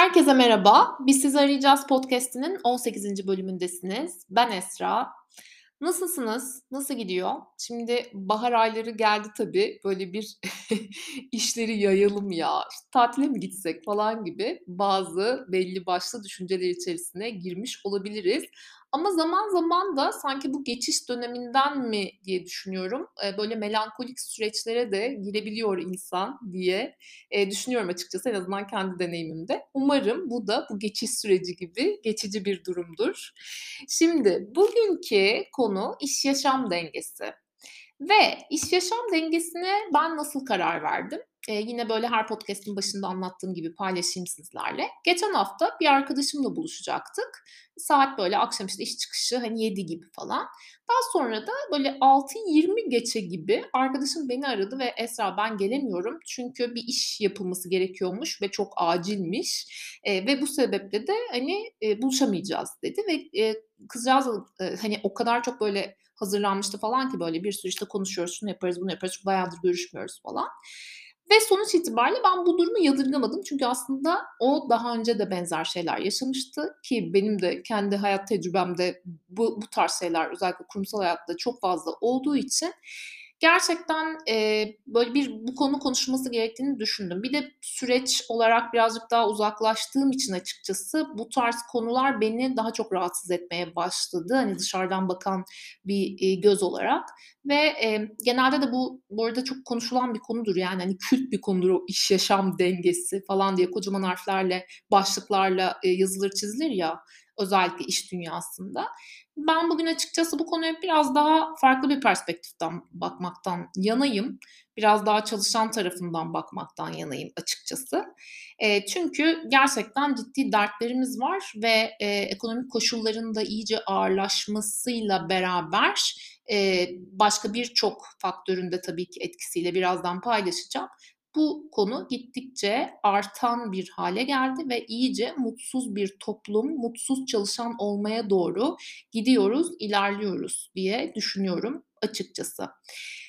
Herkese merhaba. Biz Sizi Arayacağız podcast'inin 18. bölümündesiniz. Ben Esra. Nasılsınız? Nasıl gidiyor? Şimdi bahar ayları geldi tabii. Böyle bir işleri yayalım ya, işte tatile mi gitsek falan gibi bazı belli başlı düşünceler içerisine girmiş olabiliriz. Ama zaman zaman da sanki bu geçiş döneminden mi diye düşünüyorum. Böyle melankolik süreçlere de girebiliyor insan diye, düşünüyorum açıkçası en azından kendi deneyimimde. Umarım bu da bu geçiş süreci gibi geçici bir durumdur. Şimdi bugünkü konu iş yaşam dengesi. Ve iş yaşam dengesine ben nasıl karar verdim? Eee, yine böyle her podcast'in başında anlattığım gibi paylaşayım sizlerle. Geçen hafta bir arkadaşımla buluşacaktık. Saat böyle akşam işte iş çıkışı hani 7 gibi falan. Daha sonra da böyle 6.20 geçe gibi arkadaşım beni aradı ve Esra ben gelemiyorum çünkü bir iş yapılması gerekiyormuş ve çok acilmiş Eee, ve bu sebeple de hani eee, buluşamayacağız dedi ve eee, kızcağız eee, hani o kadar çok böyle hazırlanmıştı falan ki böyle bir sürü işte konuşuyoruz, şunu yaparız, bunu yaparız, bayağıdır görüşmüyoruz falan. Ve sonuç itibariyle ben bu durumu yadırgamadım. Çünkü aslında o daha önce de benzer şeyler yaşamıştı ki benim de kendi hayat tecrübemde bu, bu tarz şeyler özellikle kurumsal hayatta çok fazla olduğu için gerçekten eee, böyle bir bu konu konuşulması gerektiğini düşündüm. Bir de süreç olarak birazcık daha uzaklaştığım için açıkçası bu tarz konular beni daha çok rahatsız etmeye başladı. Hani dışarıdan bakan bir e, göz olarak ve e, genelde de bu bu arada çok konuşulan bir konudur. Yani hani kült bir konudur o iş yaşam dengesi falan diye kocaman harflerle başlıklarla e, yazılır çizilir ya özellikle iş dünyasında. Ben bugün açıkçası bu konuya biraz daha farklı bir perspektiften bakmaktan yanayım. Biraz daha çalışan tarafından bakmaktan yanayım açıkçası. E, çünkü gerçekten ciddi dertlerimiz var ve e, ekonomik koşulların da iyice ağırlaşmasıyla beraber e, başka birçok faktörün de tabii ki etkisiyle birazdan paylaşacağım. Bu konu gittikçe artan bir hale geldi ve iyice mutsuz bir toplum, mutsuz çalışan olmaya doğru gidiyoruz, ilerliyoruz diye düşünüyorum açıkçası.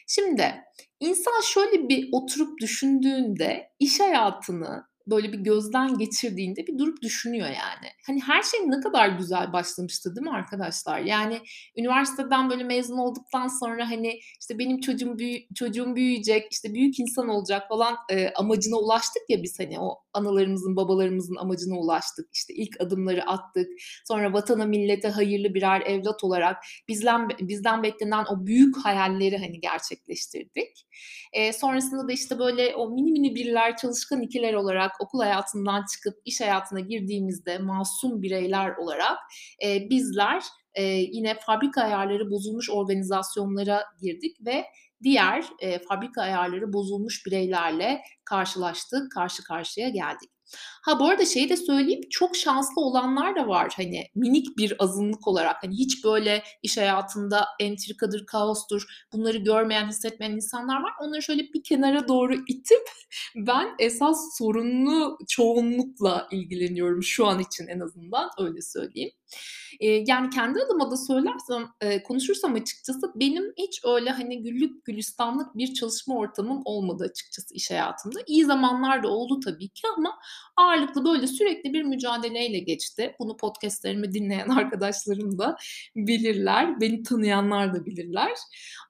Şimdi insan şöyle bir oturup düşündüğünde iş hayatını böyle bir gözden geçirdiğinde bir durup düşünüyor yani. Hani her şey ne kadar güzel başlamıştı değil mi arkadaşlar? Yani üniversiteden böyle mezun olduktan sonra hani işte benim çocuğum büyü çocuğum büyüyecek, işte büyük insan olacak falan e, amacına ulaştık ya biz hani o analarımızın, babalarımızın amacına ulaştık. İşte ilk adımları attık. Sonra vatana, millete hayırlı birer evlat olarak bizden bizden beklenen o büyük hayalleri hani gerçekleştirdik. E, sonrasında da işte böyle o mini mini birler, çalışkan ikiler olarak okul hayatından çıkıp iş hayatına girdiğimizde masum bireyler olarak e, bizler e, yine fabrika ayarları bozulmuş organizasyonlara girdik ve diğer e, fabrika ayarları bozulmuş bireylerle karşılaştık, karşı karşıya geldik. Ha bu arada şeyi de söyleyeyim çok şanslı olanlar da var hani minik bir azınlık olarak hani hiç böyle iş hayatında entrikadır, kaostur bunları görmeyen, hissetmeyen insanlar var. Onları şöyle bir kenara doğru itip ben esas sorunlu çoğunlukla ilgileniyorum şu an için en azından öyle söyleyeyim. Eee, yani kendi adıma da söylersem, eee, konuşursam açıkçası benim hiç öyle hani güllük gülistanlık bir çalışma ortamım olmadı açıkçası iş hayatımda. İyi zamanlar da oldu tabii ki ama ağırlıklı böyle sürekli bir mücadeleyle geçti. Bunu podcast'lerimi dinleyen arkadaşlarım da bilirler, beni tanıyanlar da bilirler.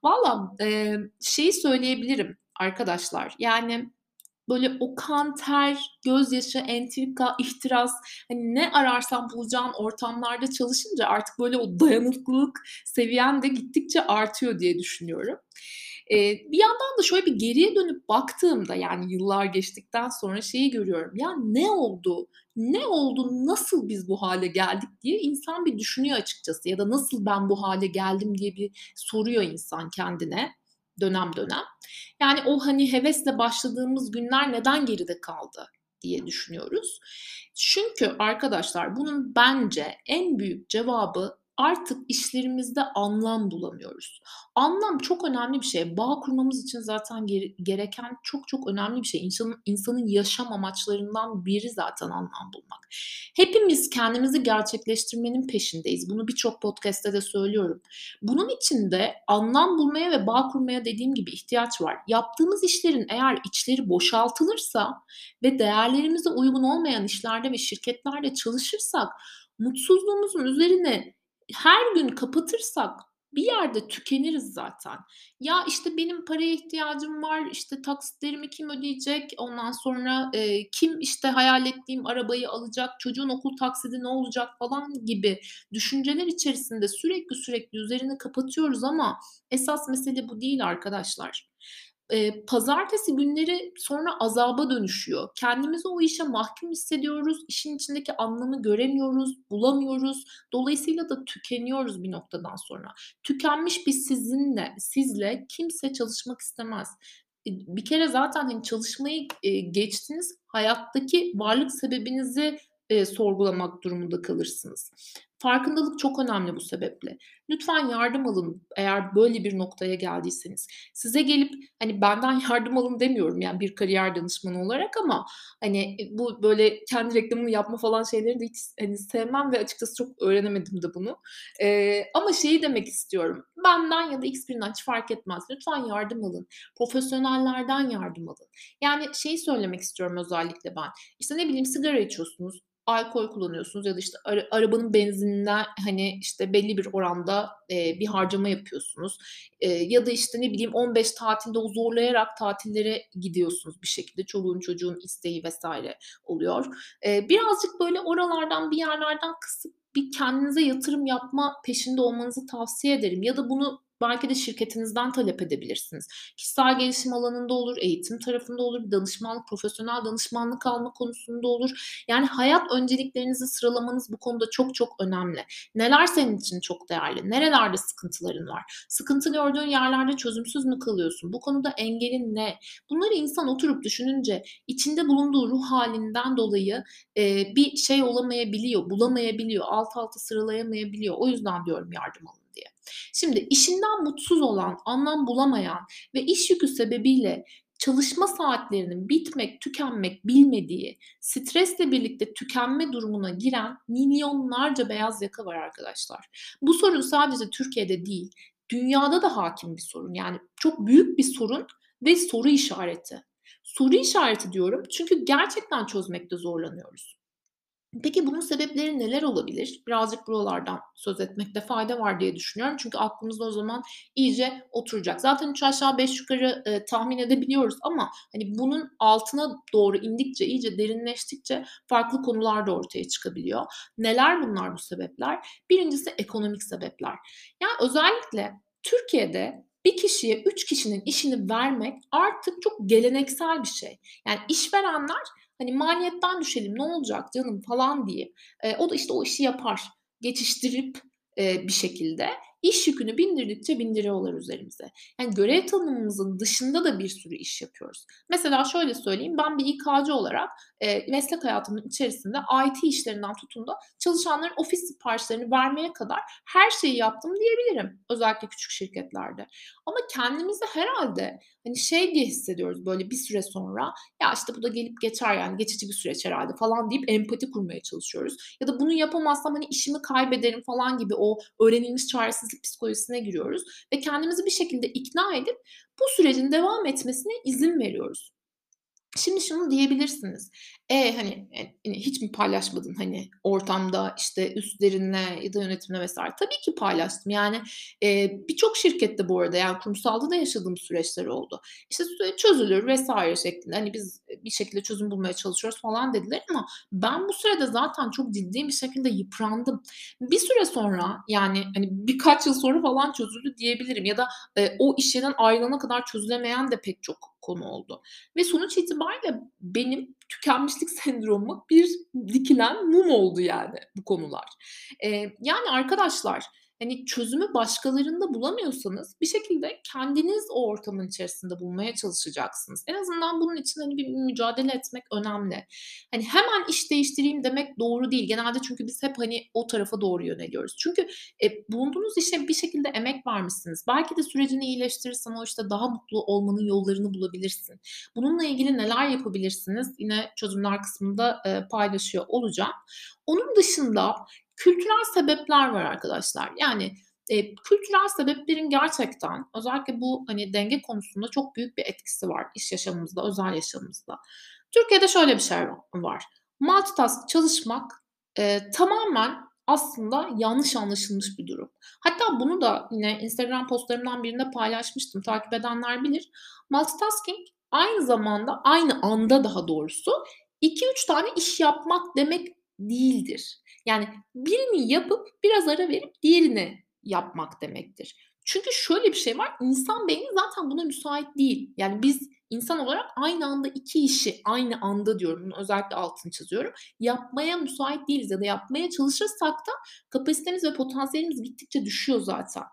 Valla, eee, şeyi söyleyebilirim arkadaşlar, yani Böyle o kan, ter, gözyaşı, entrika, ihtiras, hani ne ararsan bulacağın ortamlarda çalışınca artık böyle o dayanıklılık seviyen de gittikçe artıyor diye düşünüyorum. Eee, bir yandan da şöyle bir geriye dönüp baktığımda, yani yıllar geçtikten sonra şeyi görüyorum. Ya ne oldu? Ne oldu? Nasıl biz bu hale geldik diye insan bir düşünüyor açıkçası ya da nasıl ben bu hale geldim diye bir soruyor insan kendine dönem dönem. Yani o hani hevesle başladığımız günler neden geride kaldı diye düşünüyoruz. Çünkü arkadaşlar bunun bence en büyük cevabı artık işlerimizde anlam bulamıyoruz. Anlam çok önemli bir şey. Bağ kurmamız için zaten gere gereken çok çok önemli bir şey. İnsanın insanın yaşam amaçlarından biri zaten anlam bulmak. Hepimiz kendimizi gerçekleştirmenin peşindeyiz. Bunu birçok podcast'te de söylüyorum. Bunun için de anlam bulmaya ve bağ kurmaya dediğim gibi ihtiyaç var. Yaptığımız işlerin eğer içleri boşaltılırsa ve değerlerimize uygun olmayan işlerde ve şirketlerde çalışırsak mutsuzluğumuzun üzerine her gün kapatırsak bir yerde tükeniriz zaten. Ya işte benim paraya ihtiyacım var, işte taksitlerimi kim ödeyecek, ondan sonra e, kim işte hayal ettiğim arabayı alacak, çocuğun okul taksidi ne olacak falan gibi düşünceler içerisinde sürekli sürekli üzerini kapatıyoruz ama esas mesele bu değil arkadaşlar e, pazartesi günleri sonra azaba dönüşüyor. Kendimizi o işe mahkum hissediyoruz. İşin içindeki anlamı göremiyoruz, bulamıyoruz. Dolayısıyla da tükeniyoruz bir noktadan sonra. Tükenmiş bir sizinle, sizle kimse çalışmak istemez. Bir kere zaten hani çalışmayı e, geçtiniz, hayattaki varlık sebebinizi e, sorgulamak durumunda kalırsınız. Farkındalık çok önemli bu sebeple. Lütfen yardım alın eğer böyle bir noktaya geldiyseniz. Size gelip hani benden yardım alın demiyorum yani bir kariyer danışmanı olarak ama hani e, bu böyle kendi reklamını yapma falan şeyleri de hiç hani sevmem ve açıkçası çok öğrenemedim de bunu. Ee, ama şeyi demek istiyorum. Benden ya da X birinden hiç fark etmez. Lütfen yardım alın. Profesyonellerden yardım alın. Yani şeyi söylemek istiyorum özellikle ben. İşte ne bileyim sigara içiyorsunuz alkol kullanıyorsunuz ya da işte ara, arabanın benzininden hani işte belli bir oranda e, bir harcama yapıyorsunuz. E, ya da işte ne bileyim 15 tatilde o zorlayarak tatillere gidiyorsunuz bir şekilde. Çoluğun çocuğun isteği vesaire oluyor. E, birazcık böyle oralardan bir yerlerden kısıp bir kendinize yatırım yapma peşinde olmanızı tavsiye ederim. Ya da bunu belki de şirketinizden talep edebilirsiniz. Kişisel gelişim alanında olur, eğitim tarafında olur, bir danışmanlık, profesyonel danışmanlık alma konusunda olur. Yani hayat önceliklerinizi sıralamanız bu konuda çok çok önemli. Neler senin için çok değerli? Nerelerde sıkıntıların var? Sıkıntı gördüğün yerlerde çözümsüz mü kalıyorsun? Bu konuda engelin ne? Bunları insan oturup düşününce içinde bulunduğu ruh halinden dolayı e, bir şey olamayabiliyor, bulamayabiliyor, alt alta sıralayamayabiliyor. O yüzden diyorum yardım alın. Şimdi işinden mutsuz olan, anlam bulamayan ve iş yükü sebebiyle çalışma saatlerinin bitmek, tükenmek bilmediği, stresle birlikte tükenme durumuna giren milyonlarca beyaz yaka var arkadaşlar. Bu sorun sadece Türkiye'de değil, dünyada da hakim bir sorun. Yani çok büyük bir sorun ve soru işareti. Soru işareti diyorum çünkü gerçekten çözmekte zorlanıyoruz. Peki bunun sebepleri neler olabilir? Birazcık buralardan söz etmekte fayda var diye düşünüyorum. Çünkü aklımızda o zaman iyice oturacak. Zaten 3 aşağı 5 yukarı e, tahmin edebiliyoruz ama hani bunun altına doğru indikçe, iyice derinleştikçe farklı konular da ortaya çıkabiliyor. Neler bunlar bu sebepler? Birincisi ekonomik sebepler. Yani özellikle Türkiye'de bir kişiye 3 kişinin işini vermek artık çok geleneksel bir şey. Yani işverenler Hani maliyetten düşelim ne olacak canım falan diye. E, o da işte o işi yapar. Geçiştirip e, bir şekilde iş yükünü bindirdikçe bindiriyorlar üzerimize. Yani görev tanımımızın dışında da bir sürü iş yapıyoruz. Mesela şöyle söyleyeyim ben bir İK'cı olarak e, meslek hayatımın içerisinde IT işlerinden tutun da çalışanların ofis siparişlerini vermeye kadar her şeyi yaptım diyebilirim. Özellikle küçük şirketlerde. Ama kendimizi herhalde hani şey diye hissediyoruz böyle bir süre sonra ya işte bu da gelip geçer yani geçici bir süreç herhalde falan deyip empati kurmaya çalışıyoruz. Ya da bunu yapamazsam hani işimi kaybederim falan gibi o öğrenilmiş çaresizlik psikolojisine giriyoruz ve kendimizi bir şekilde ikna edip bu sürecin devam etmesine izin veriyoruz. Şimdi şunu diyebilirsiniz. E hani e, hiç mi paylaşmadın hani ortamda işte üstlerinle ya da yönetimle vesaire? Tabii ki paylaştım. Yani e, birçok şirkette bu arada yani kurumsalda da yaşadığım süreçler oldu. İşte çözülür vesaire şeklinde. Hani biz bir şekilde çözüm bulmaya çalışıyoruz falan dediler ama ben bu sürede zaten çok ciddi bir şekilde yıprandım. Bir süre sonra yani hani birkaç yıl sonra falan çözüldü diyebilirim ya da e, o iş yerinden ayrılana kadar çözülemeyen de pek çok konu oldu. Ve sonuç itibariyle benim tükenmişlik sendromu bir dikilen mum oldu yani bu konular. Ee, yani arkadaşlar hani çözümü başkalarında bulamıyorsanız bir şekilde kendiniz o ortamın içerisinde bulmaya çalışacaksınız. En azından bunun için hani bir mücadele etmek önemli. Hani hemen iş değiştireyim demek doğru değil. Genelde çünkü biz hep hani o tarafa doğru yöneliyoruz. Çünkü e, bulunduğunuz işe bir şekilde emek vermişsiniz. Belki de sürecini iyileştirirsen o işte daha mutlu olmanın yollarını bulabilirsin. Bununla ilgili neler yapabilirsiniz? Yine çözümler kısmında e, paylaşıyor olacağım. Onun dışında kültürel sebepler var arkadaşlar. Yani e, kültürel sebeplerin gerçekten özellikle bu hani denge konusunda çok büyük bir etkisi var iş yaşamımızda, özel yaşamımızda. Türkiye'de şöyle bir şey var. Multitask çalışmak e, tamamen aslında yanlış anlaşılmış bir durum. Hatta bunu da yine Instagram postlarımdan birinde paylaşmıştım. Takip edenler bilir. Multitasking aynı zamanda aynı anda daha doğrusu 2-3 tane iş yapmak demek değildir. Yani birini yapıp biraz ara verip diğerini yapmak demektir. Çünkü şöyle bir şey var. İnsan beyni zaten buna müsait değil. Yani biz insan olarak aynı anda iki işi aynı anda diyorum. Özellikle altını çiziyorum. Yapmaya müsait değiliz ya da yapmaya çalışırsak da kapasitemiz ve potansiyelimiz gittikçe düşüyor zaten.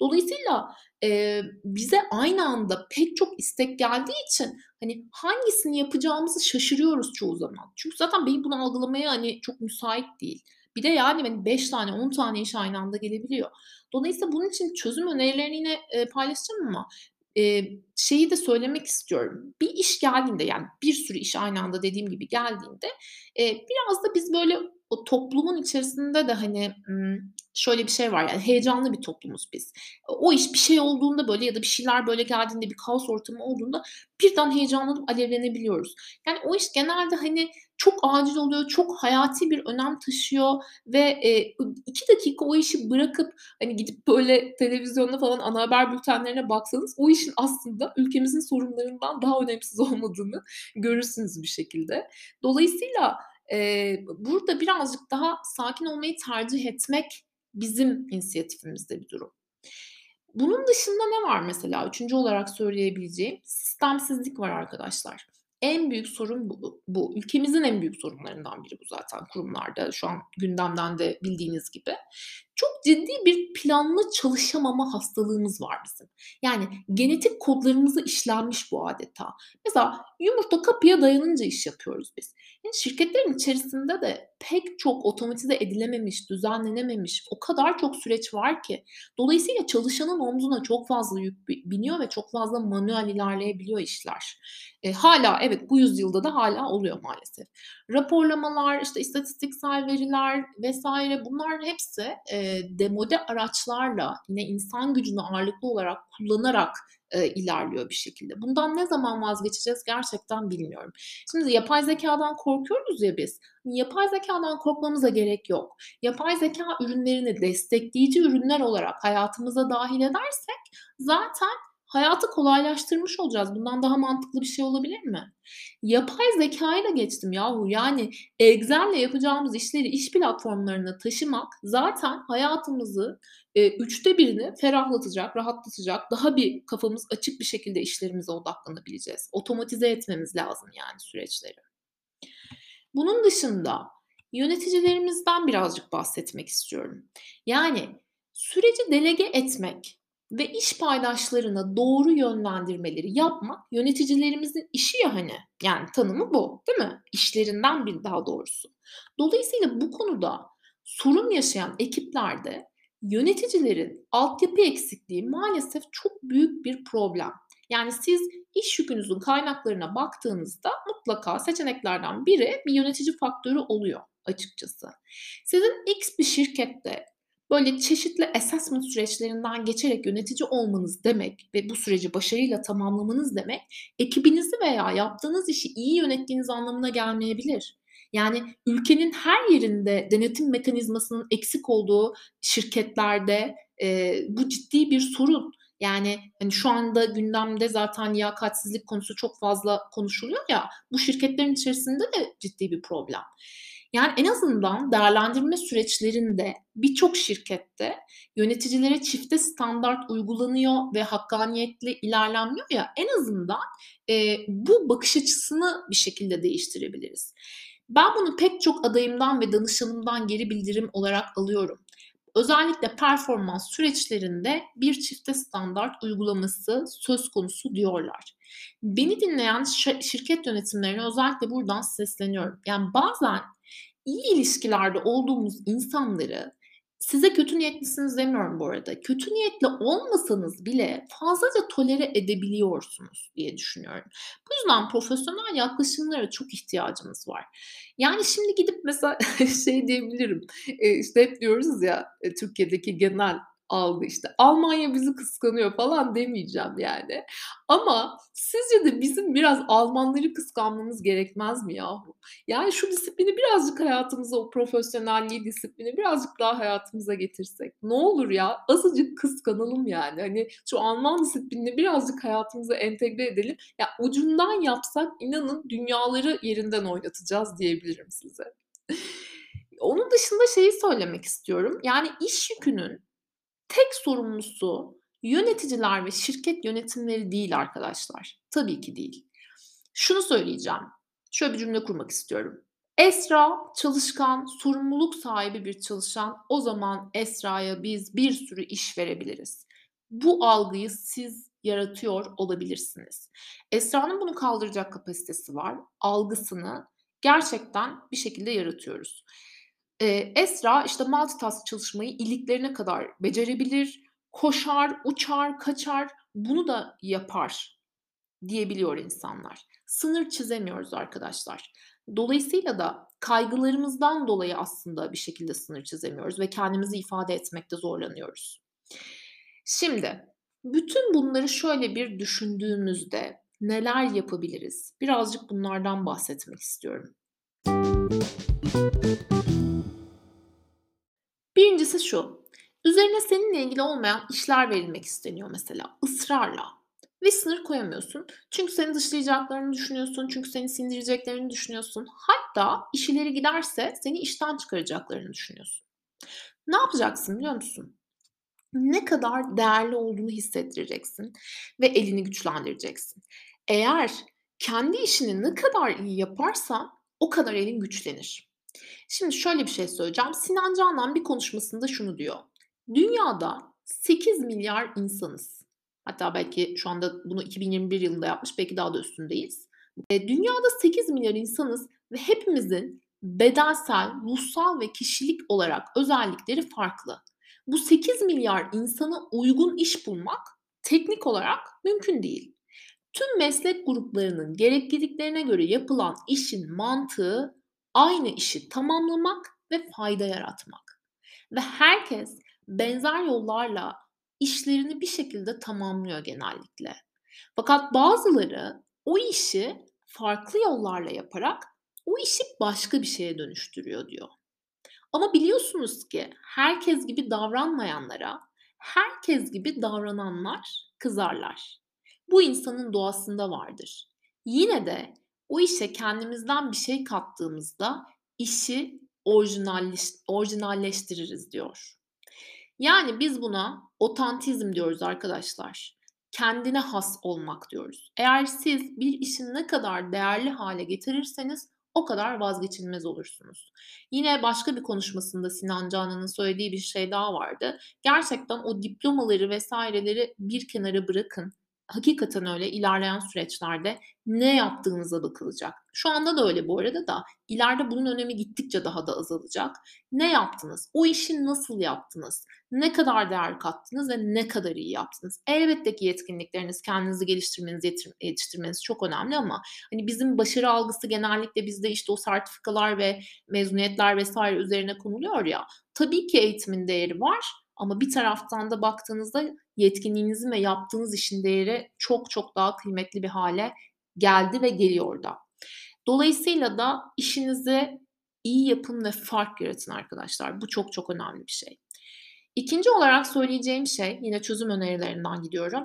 Dolayısıyla e, bize aynı anda pek çok istek geldiği için hani hangisini yapacağımızı şaşırıyoruz çoğu zaman. Çünkü zaten beyin bunu algılamaya hani çok müsait değil. Bir de yani hani 5 tane 10 tane iş aynı anda gelebiliyor. Dolayısıyla bunun için çözüm önerilerini yine e, paylaşacağım ama e, şeyi de söylemek istiyorum. Bir iş geldiğinde yani bir sürü iş aynı anda dediğim gibi geldiğinde e, biraz da biz böyle o toplumun içerisinde de hani şöyle bir şey var yani heyecanlı bir toplumuz biz. O iş bir şey olduğunda böyle ya da bir şeyler böyle geldiğinde bir kaos ortamı olduğunda birden heyecanlanıp alevlenebiliyoruz. Yani o iş genelde hani çok acil oluyor, çok hayati bir önem taşıyor ve e, iki dakika o işi bırakıp hani gidip böyle televizyonda falan ana haber bültenlerine baksanız o işin aslında ülkemizin sorunlarından daha önemsiz olmadığını görürsünüz bir şekilde. Dolayısıyla e, burada birazcık daha sakin olmayı tercih etmek bizim inisiyatifimizde bir durum. Bunun dışında ne var mesela? Üçüncü olarak söyleyebileceğim sistemsizlik var arkadaşlar. En büyük sorun bu, bu. Ülkemizin en büyük sorunlarından biri bu zaten kurumlarda. Şu an gündemden de bildiğiniz gibi. Çok ciddi bir planlı çalışamama hastalığımız var bizim. Yani genetik kodlarımızı işlenmiş bu adeta. Mesela yumurta kapıya dayanınca iş yapıyoruz biz. Yani şirketlerin içerisinde de pek çok otomatize edilememiş, düzenlenememiş o kadar çok süreç var ki. Dolayısıyla çalışanın omzuna çok fazla yük biniyor ve çok fazla manuel ilerleyebiliyor işler. E, hala evet bu yüzyılda da hala oluyor maalesef. Raporlamalar, işte istatistiksel veriler vesaire bunlar hepsi e, demode araçlarla yine insan gücünü ağırlıklı olarak kullanarak e, ilerliyor bir şekilde. Bundan ne zaman vazgeçeceğiz gerçekten bilmiyorum. Şimdi yapay zekadan korkuyoruz ya biz. Hani yapay zekadan korkmamıza gerek yok. Yapay zeka ürünlerini destekleyici ürünler olarak hayatımıza dahil edersek zaten hayatı kolaylaştırmış olacağız. Bundan daha mantıklı bir şey olabilir mi? Yapay zekayı da geçtim yahu. Yani Excel'le yapacağımız işleri iş platformlarına taşımak zaten hayatımızı e, üçte birini ferahlatacak, rahatlatacak. Daha bir kafamız açık bir şekilde işlerimize odaklanabileceğiz. Otomatize etmemiz lazım yani süreçleri. Bunun dışında yöneticilerimizden birazcık bahsetmek istiyorum. Yani süreci delege etmek, ve iş paydaşlarına doğru yönlendirmeleri yapmak yöneticilerimizin işi ya hani. Yani tanımı bu değil mi? İşlerinden bir daha doğrusu. Dolayısıyla bu konuda sorun yaşayan ekiplerde yöneticilerin altyapı eksikliği maalesef çok büyük bir problem. Yani siz iş yükünüzün kaynaklarına baktığınızda mutlaka seçeneklerden biri bir yönetici faktörü oluyor açıkçası. Sizin X bir şirkette böyle çeşitli assessment süreçlerinden geçerek yönetici olmanız demek ve bu süreci başarıyla tamamlamanız demek ekibinizi veya yaptığınız işi iyi yönettiğiniz anlamına gelmeyebilir. Yani ülkenin her yerinde denetim mekanizmasının eksik olduğu şirketlerde e, bu ciddi bir sorun. Yani hani şu anda gündemde zaten liyakatsizlik konusu çok fazla konuşuluyor ya bu şirketlerin içerisinde de ciddi bir problem. Yani en azından değerlendirme süreçlerinde birçok şirkette yöneticilere çifte standart uygulanıyor ve hakkaniyetli ilerlenmiyor ya en azından e, bu bakış açısını bir şekilde değiştirebiliriz. Ben bunu pek çok adayımdan ve danışanımdan geri bildirim olarak alıyorum. Özellikle performans süreçlerinde bir çifte standart uygulaması söz konusu diyorlar. Beni dinleyen şirket yönetimlerine özellikle buradan sesleniyorum. Yani bazen iyi ilişkilerde olduğumuz insanları Size kötü niyetlisiniz demiyorum bu arada. Kötü niyetli olmasanız bile fazlaca tolere edebiliyorsunuz diye düşünüyorum. Bu yüzden profesyonel yaklaşımlara çok ihtiyacımız var. Yani şimdi gidip mesela şey diyebilirim. E, işte hep diyoruz ya e, Türkiye'deki genel algı işte Almanya bizi kıskanıyor falan demeyeceğim yani. Ama sizce de bizim biraz Almanları kıskanmamız gerekmez mi yahu? Yani şu disiplini birazcık hayatımıza, o profesyonelliği, disiplini birazcık daha hayatımıza getirsek. Ne olur ya azıcık kıskanalım yani. Hani şu Alman disiplinini birazcık hayatımıza entegre edelim. Ya ucundan yapsak inanın dünyaları yerinden oynatacağız diyebilirim size. Onun dışında şeyi söylemek istiyorum. Yani iş yükünün tek sorumlusu yöneticiler ve şirket yönetimleri değil arkadaşlar. Tabii ki değil. Şunu söyleyeceğim. Şöyle bir cümle kurmak istiyorum. Esra çalışkan, sorumluluk sahibi bir çalışan. O zaman Esra'ya biz bir sürü iş verebiliriz. Bu algıyı siz yaratıyor olabilirsiniz. Esra'nın bunu kaldıracak kapasitesi var. Algısını gerçekten bir şekilde yaratıyoruz. Eee, Esra, işte, multitask çalışmayı iliklerine kadar becerebilir, koşar, uçar, kaçar, bunu da yapar diyebiliyor insanlar. Sınır çizemiyoruz arkadaşlar. Dolayısıyla da kaygılarımızdan dolayı aslında bir şekilde sınır çizemiyoruz ve kendimizi ifade etmekte zorlanıyoruz. Şimdi bütün bunları şöyle bir düşündüğümüzde neler yapabiliriz? Birazcık bunlardan bahsetmek istiyorum. Birincisi şu. Üzerine seninle ilgili olmayan işler verilmek isteniyor mesela ısrarla. Ve sınır koyamıyorsun. Çünkü seni dışlayacaklarını düşünüyorsun. Çünkü seni sindireceklerini düşünüyorsun. Hatta iş ileri giderse seni işten çıkaracaklarını düşünüyorsun. Ne yapacaksın biliyor musun? Ne kadar değerli olduğunu hissettireceksin ve elini güçlendireceksin. Eğer kendi işini ne kadar iyi yaparsan o kadar elin güçlenir. Şimdi şöyle bir şey söyleyeceğim. Sinan Canan bir konuşmasında şunu diyor. Dünyada 8 milyar insanız. Hatta belki şu anda bunu 2021 yılında yapmış, belki daha da üstündeyiz. E, dünyada 8 milyar insanız ve hepimizin bedensel, ruhsal ve kişilik olarak özellikleri farklı. Bu 8 milyar insana uygun iş bulmak teknik olarak mümkün değil. Tüm meslek gruplarının gerekliliklerine göre yapılan işin mantığı aynı işi tamamlamak ve fayda yaratmak. Ve herkes benzer yollarla işlerini bir şekilde tamamlıyor genellikle. Fakat bazıları o işi farklı yollarla yaparak o işi başka bir şeye dönüştürüyor diyor. Ama biliyorsunuz ki herkes gibi davranmayanlara herkes gibi davrananlar kızarlar. Bu insanın doğasında vardır. Yine de o işe kendimizden bir şey kattığımızda işi orijinalleş, orijinalleştiririz diyor. Yani biz buna otantizm diyoruz arkadaşlar. Kendine has olmak diyoruz. Eğer siz bir işin ne kadar değerli hale getirirseniz o kadar vazgeçilmez olursunuz. Yine başka bir konuşmasında Sinan Canan'ın söylediği bir şey daha vardı. Gerçekten o diplomaları vesaireleri bir kenara bırakın hakikaten öyle ilerleyen süreçlerde ne yaptığınıza bakılacak. Şu anda da öyle bu arada da ileride bunun önemi gittikçe daha da azalacak. Ne yaptınız? O işi nasıl yaptınız? Ne kadar değer kattınız ve ne kadar iyi yaptınız? Elbette ki yetkinlikleriniz, kendinizi geliştirmeniz, yetiştirmeniz çok önemli ama hani bizim başarı algısı genellikle bizde işte o sertifikalar ve mezuniyetler vesaire üzerine konuluyor ya. Tabii ki eğitimin değeri var ama bir taraftan da baktığınızda yetkinliğinizin ve yaptığınız işin değeri çok çok daha kıymetli bir hale geldi ve geliyor da. Dolayısıyla da işinizi iyi yapın ve fark yaratın arkadaşlar. Bu çok çok önemli bir şey. İkinci olarak söyleyeceğim şey yine çözüm önerilerinden gidiyorum.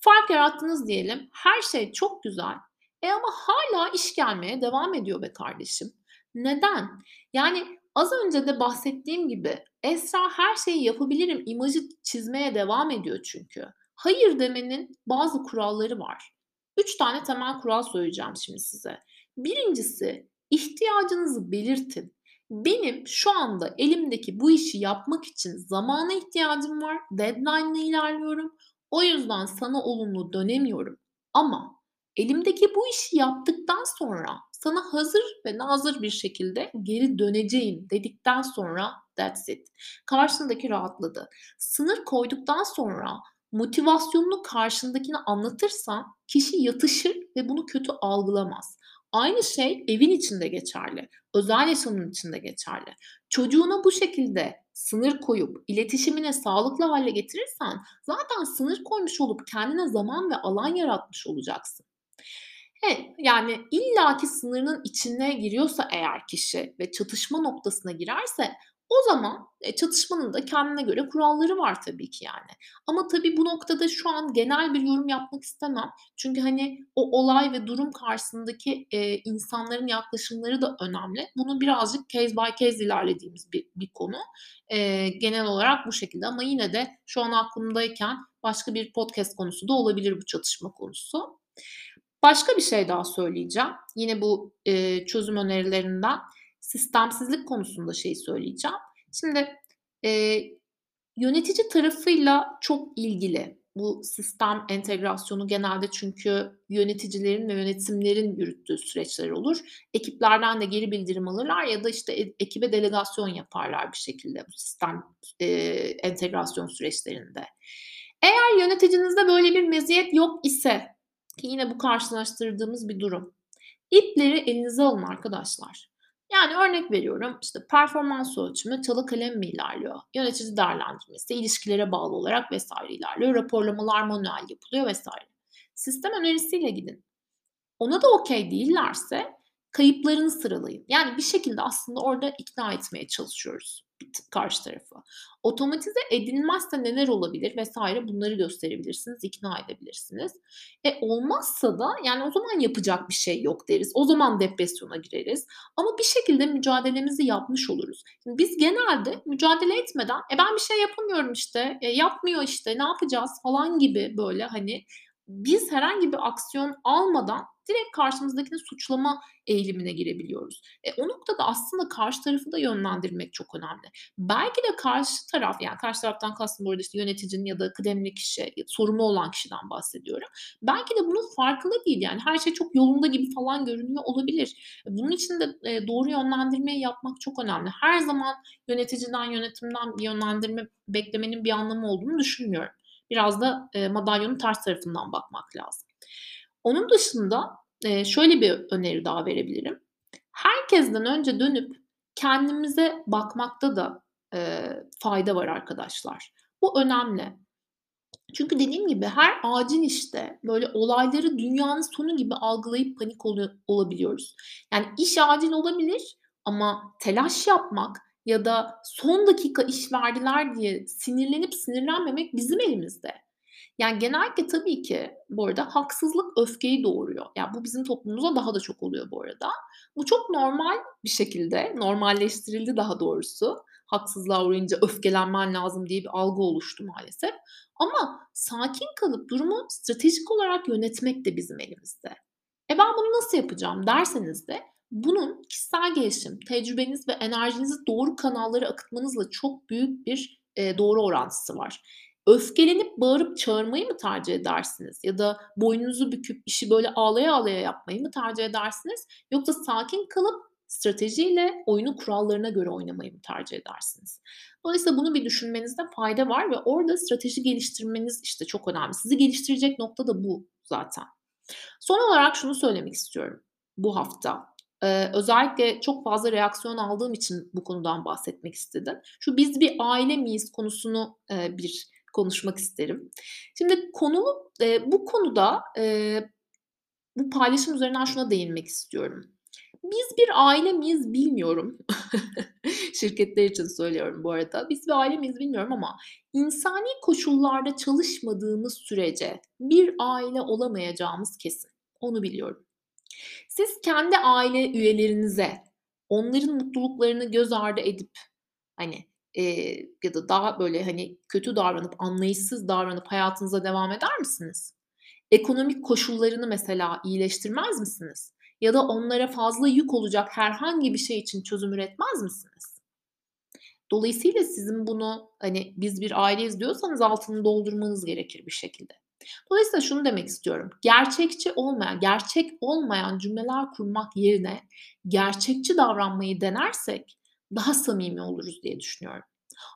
Fark yarattınız diyelim. Her şey çok güzel. E ama hala iş gelmeye devam ediyor be kardeşim. Neden? Yani az önce de bahsettiğim gibi Esra her şeyi yapabilirim imajı çizmeye devam ediyor çünkü. Hayır demenin bazı kuralları var. Üç tane temel kural söyleyeceğim şimdi size. Birincisi ihtiyacınızı belirtin. Benim şu anda elimdeki bu işi yapmak için zamana ihtiyacım var. Deadline'la ilerliyorum. O yüzden sana olumlu dönemiyorum. Ama elimdeki bu işi yaptıktan sonra sana hazır ve nazır bir şekilde geri döneceğim dedikten sonra that's it. Karşındaki rahatladı. Sınır koyduktan sonra motivasyonunu karşındakine anlatırsan kişi yatışır ve bunu kötü algılamaz. Aynı şey evin içinde geçerli. Özel yaşamın içinde geçerli. Çocuğuna bu şekilde sınır koyup iletişimine sağlıklı hale getirirsen zaten sınır koymuş olup kendine zaman ve alan yaratmış olacaksın. He, yani illaki sınırının içine giriyorsa eğer kişi ve çatışma noktasına girerse o zaman e, çatışmanın da kendine göre kuralları var tabii ki yani. Ama tabii bu noktada şu an genel bir yorum yapmak istemem. Çünkü hani o olay ve durum karşısındaki e, insanların yaklaşımları da önemli. Bunu birazcık case by case ilerlediğimiz bir, bir konu. E, genel olarak bu şekilde ama yine de şu an aklımdayken başka bir podcast konusu da olabilir bu çatışma konusu. Başka bir şey daha söyleyeceğim. Yine bu e, çözüm önerilerinden sistemsizlik konusunda şey söyleyeceğim. Şimdi e, yönetici tarafıyla çok ilgili bu sistem entegrasyonu genelde çünkü yöneticilerin ve yönetimlerin yürüttüğü süreçler olur. Ekiplerden de geri bildirim alırlar ya da işte e, ekibe delegasyon yaparlar bir şekilde bu sistem e, entegrasyon süreçlerinde. Eğer yöneticinizde böyle bir meziyet yok ise ki yine bu karşılaştırdığımız bir durum. İpleri elinize alın arkadaşlar. Yani örnek veriyorum işte performans ölçümü çalı kalem mi ilerliyor? Yönetici değerlendirmesi ilişkilere bağlı olarak vesaire ilerliyor. Raporlamalar manuel yapılıyor vesaire. Sistem önerisiyle gidin. Ona da okey değillerse kayıplarını sıralayın. Yani bir şekilde aslında orada ikna etmeye çalışıyoruz karşı tarafı. Otomatize edilmezse neler olabilir vesaire bunları gösterebilirsiniz, ikna edebilirsiniz. E olmazsa da yani o zaman yapacak bir şey yok deriz. O zaman depresyona gireriz. Ama bir şekilde mücadelemizi yapmış oluruz. Şimdi biz genelde mücadele etmeden e ben bir şey yapamıyorum işte, e, yapmıyor işte ne yapacağız falan gibi böyle hani biz herhangi bir aksiyon almadan direkt karşımızdakini suçlama eğilimine girebiliyoruz. E, o noktada aslında karşı tarafı da yönlendirmek çok önemli. Belki de karşı taraf yani karşı taraftan kastım burada işte yöneticinin ya da kıdemli kişi, sorumlu olan kişiden bahsediyorum. Belki de bunun farkında değil yani her şey çok yolunda gibi falan görünüyor olabilir. Bunun için de e, doğru yönlendirmeyi yapmak çok önemli. Her zaman yöneticiden, yönetimden bir yönlendirme beklemenin bir anlamı olduğunu düşünmüyorum. Biraz da e, madalyonun ters tarafından bakmak lazım. Onun dışında e, şöyle bir öneri daha verebilirim. Herkesten önce dönüp kendimize bakmakta da e, fayda var arkadaşlar. Bu önemli. Çünkü dediğim gibi her acil işte böyle olayları dünyanın sonu gibi algılayıp panik ol- olabiliyoruz. Yani iş acil olabilir ama telaş yapmak ya da son dakika iş verdiler diye sinirlenip sinirlenmemek bizim elimizde. Yani genellikle tabii ki bu arada haksızlık öfkeyi doğuruyor. Yani bu bizim toplumumuzda daha da çok oluyor bu arada. Bu çok normal bir şekilde, normalleştirildi daha doğrusu. Haksızlığa uğrayınca öfkelenmen lazım diye bir algı oluştu maalesef. Ama sakin kalıp durumu stratejik olarak yönetmek de bizim elimizde. E ben bunu nasıl yapacağım derseniz de bunun kişisel gelişim, tecrübeniz ve enerjinizi doğru kanallara akıtmanızla çok büyük bir e, doğru orantısı var. Öfkelenip bağırıp çağırmayı mı tercih edersiniz? Ya da boynunuzu büküp işi böyle ağlaya ağlaya yapmayı mı tercih edersiniz? Yoksa sakin kalıp stratejiyle oyunu kurallarına göre oynamayı mı tercih edersiniz? Dolayısıyla bunu bir düşünmenizde fayda var ve orada strateji geliştirmeniz işte çok önemli. Sizi geliştirecek nokta da bu zaten. Son olarak şunu söylemek istiyorum bu hafta. Ee, özellikle çok fazla reaksiyon aldığım için bu konudan bahsetmek istedim. Şu biz bir aile miyiz konusunu e, bir konuşmak isterim. Şimdi konu e, bu konuda e, bu paylaşım üzerinden şuna değinmek istiyorum. Biz bir aile miyiz bilmiyorum. Şirketler için söylüyorum bu arada. Biz bir aile miyiz bilmiyorum ama insani koşullarda çalışmadığımız sürece bir aile olamayacağımız kesin. Onu biliyorum. Siz kendi aile üyelerinize onların mutluluklarını göz ardı edip hani Eee, ya da daha böyle, hani, kötü davranıp, anlayışsız davranıp hayatınıza devam eder misiniz? Ekonomik koşullarını mesela iyileştirmez misiniz? ya da onlara fazla yük olacak herhangi bir şey için çözüm üretmez misiniz? Dolayısıyla sizin bunu, hani, biz bir aileyiz diyorsanız altını doldurmanız gerekir bir şekilde. Dolayısıyla şunu demek istiyorum. Gerçekçi olmayan, gerçek olmayan cümleler kurmak yerine gerçekçi davranmayı denersek daha samimi oluruz diye düşünüyorum.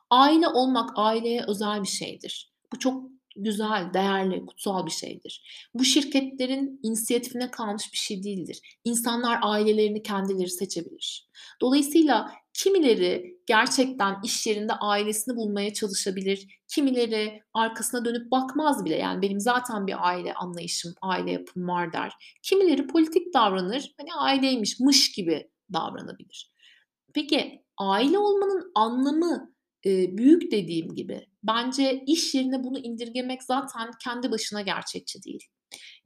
Aile olmak aileye özel bir şeydir. Bu çok güzel, değerli, kutsal bir şeydir. Bu şirketlerin inisiyatifine kalmış bir şey değildir. İnsanlar ailelerini kendileri seçebilir. Dolayısıyla kimileri gerçekten iş yerinde ailesini bulmaya çalışabilir. Kimileri arkasına dönüp bakmaz bile. Yani benim zaten bir aile anlayışım, aile yapım var der. Kimileri politik davranır. Hani aileymiş, mış gibi davranabilir. Peki aile olmanın anlamı Eee, büyük dediğim gibi. Bence iş yerine bunu indirgemek zaten kendi başına gerçekçi değil.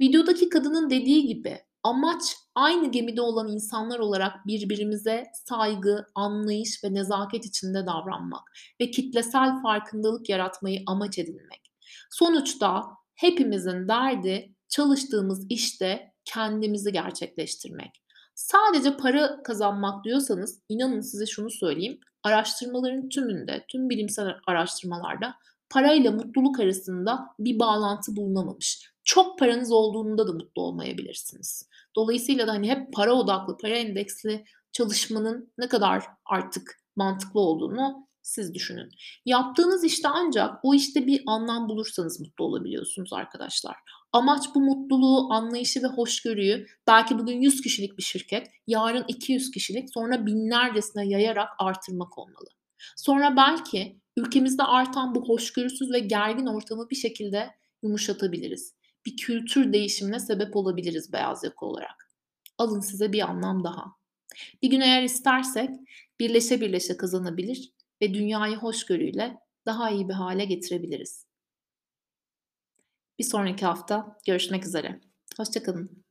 Videodaki kadının dediği gibi amaç aynı gemide olan insanlar olarak birbirimize saygı, anlayış ve nezaket içinde davranmak ve kitlesel farkındalık yaratmayı amaç edinmek. Sonuçta hepimizin derdi çalıştığımız işte kendimizi gerçekleştirmek. Sadece para kazanmak diyorsanız inanın size şunu söyleyeyim. Araştırmaların tümünde, tüm bilimsel araştırmalarda parayla mutluluk arasında bir bağlantı bulunamamış. Çok paranız olduğunda da mutlu olmayabilirsiniz. Dolayısıyla da hani hep para odaklı, para endeksli çalışmanın ne kadar artık mantıklı olduğunu siz düşünün. Yaptığınız işte ancak o işte bir anlam bulursanız mutlu olabiliyorsunuz arkadaşlar. Amaç bu mutluluğu, anlayışı ve hoşgörüyü belki bugün 100 kişilik bir şirket, yarın 200 kişilik, sonra binlercesine yayarak artırmak olmalı. Sonra belki ülkemizde artan bu hoşgörüsüz ve gergin ortamı bir şekilde yumuşatabiliriz. Bir kültür değişimine sebep olabiliriz beyaz yaka olarak. Alın size bir anlam daha. Bir gün eğer istersek birleşe birleşe kazanabilir ve dünyayı hoşgörüyle daha iyi bir hale getirebiliriz. Bir sonraki hafta görüşmek üzere. Hoşçakalın.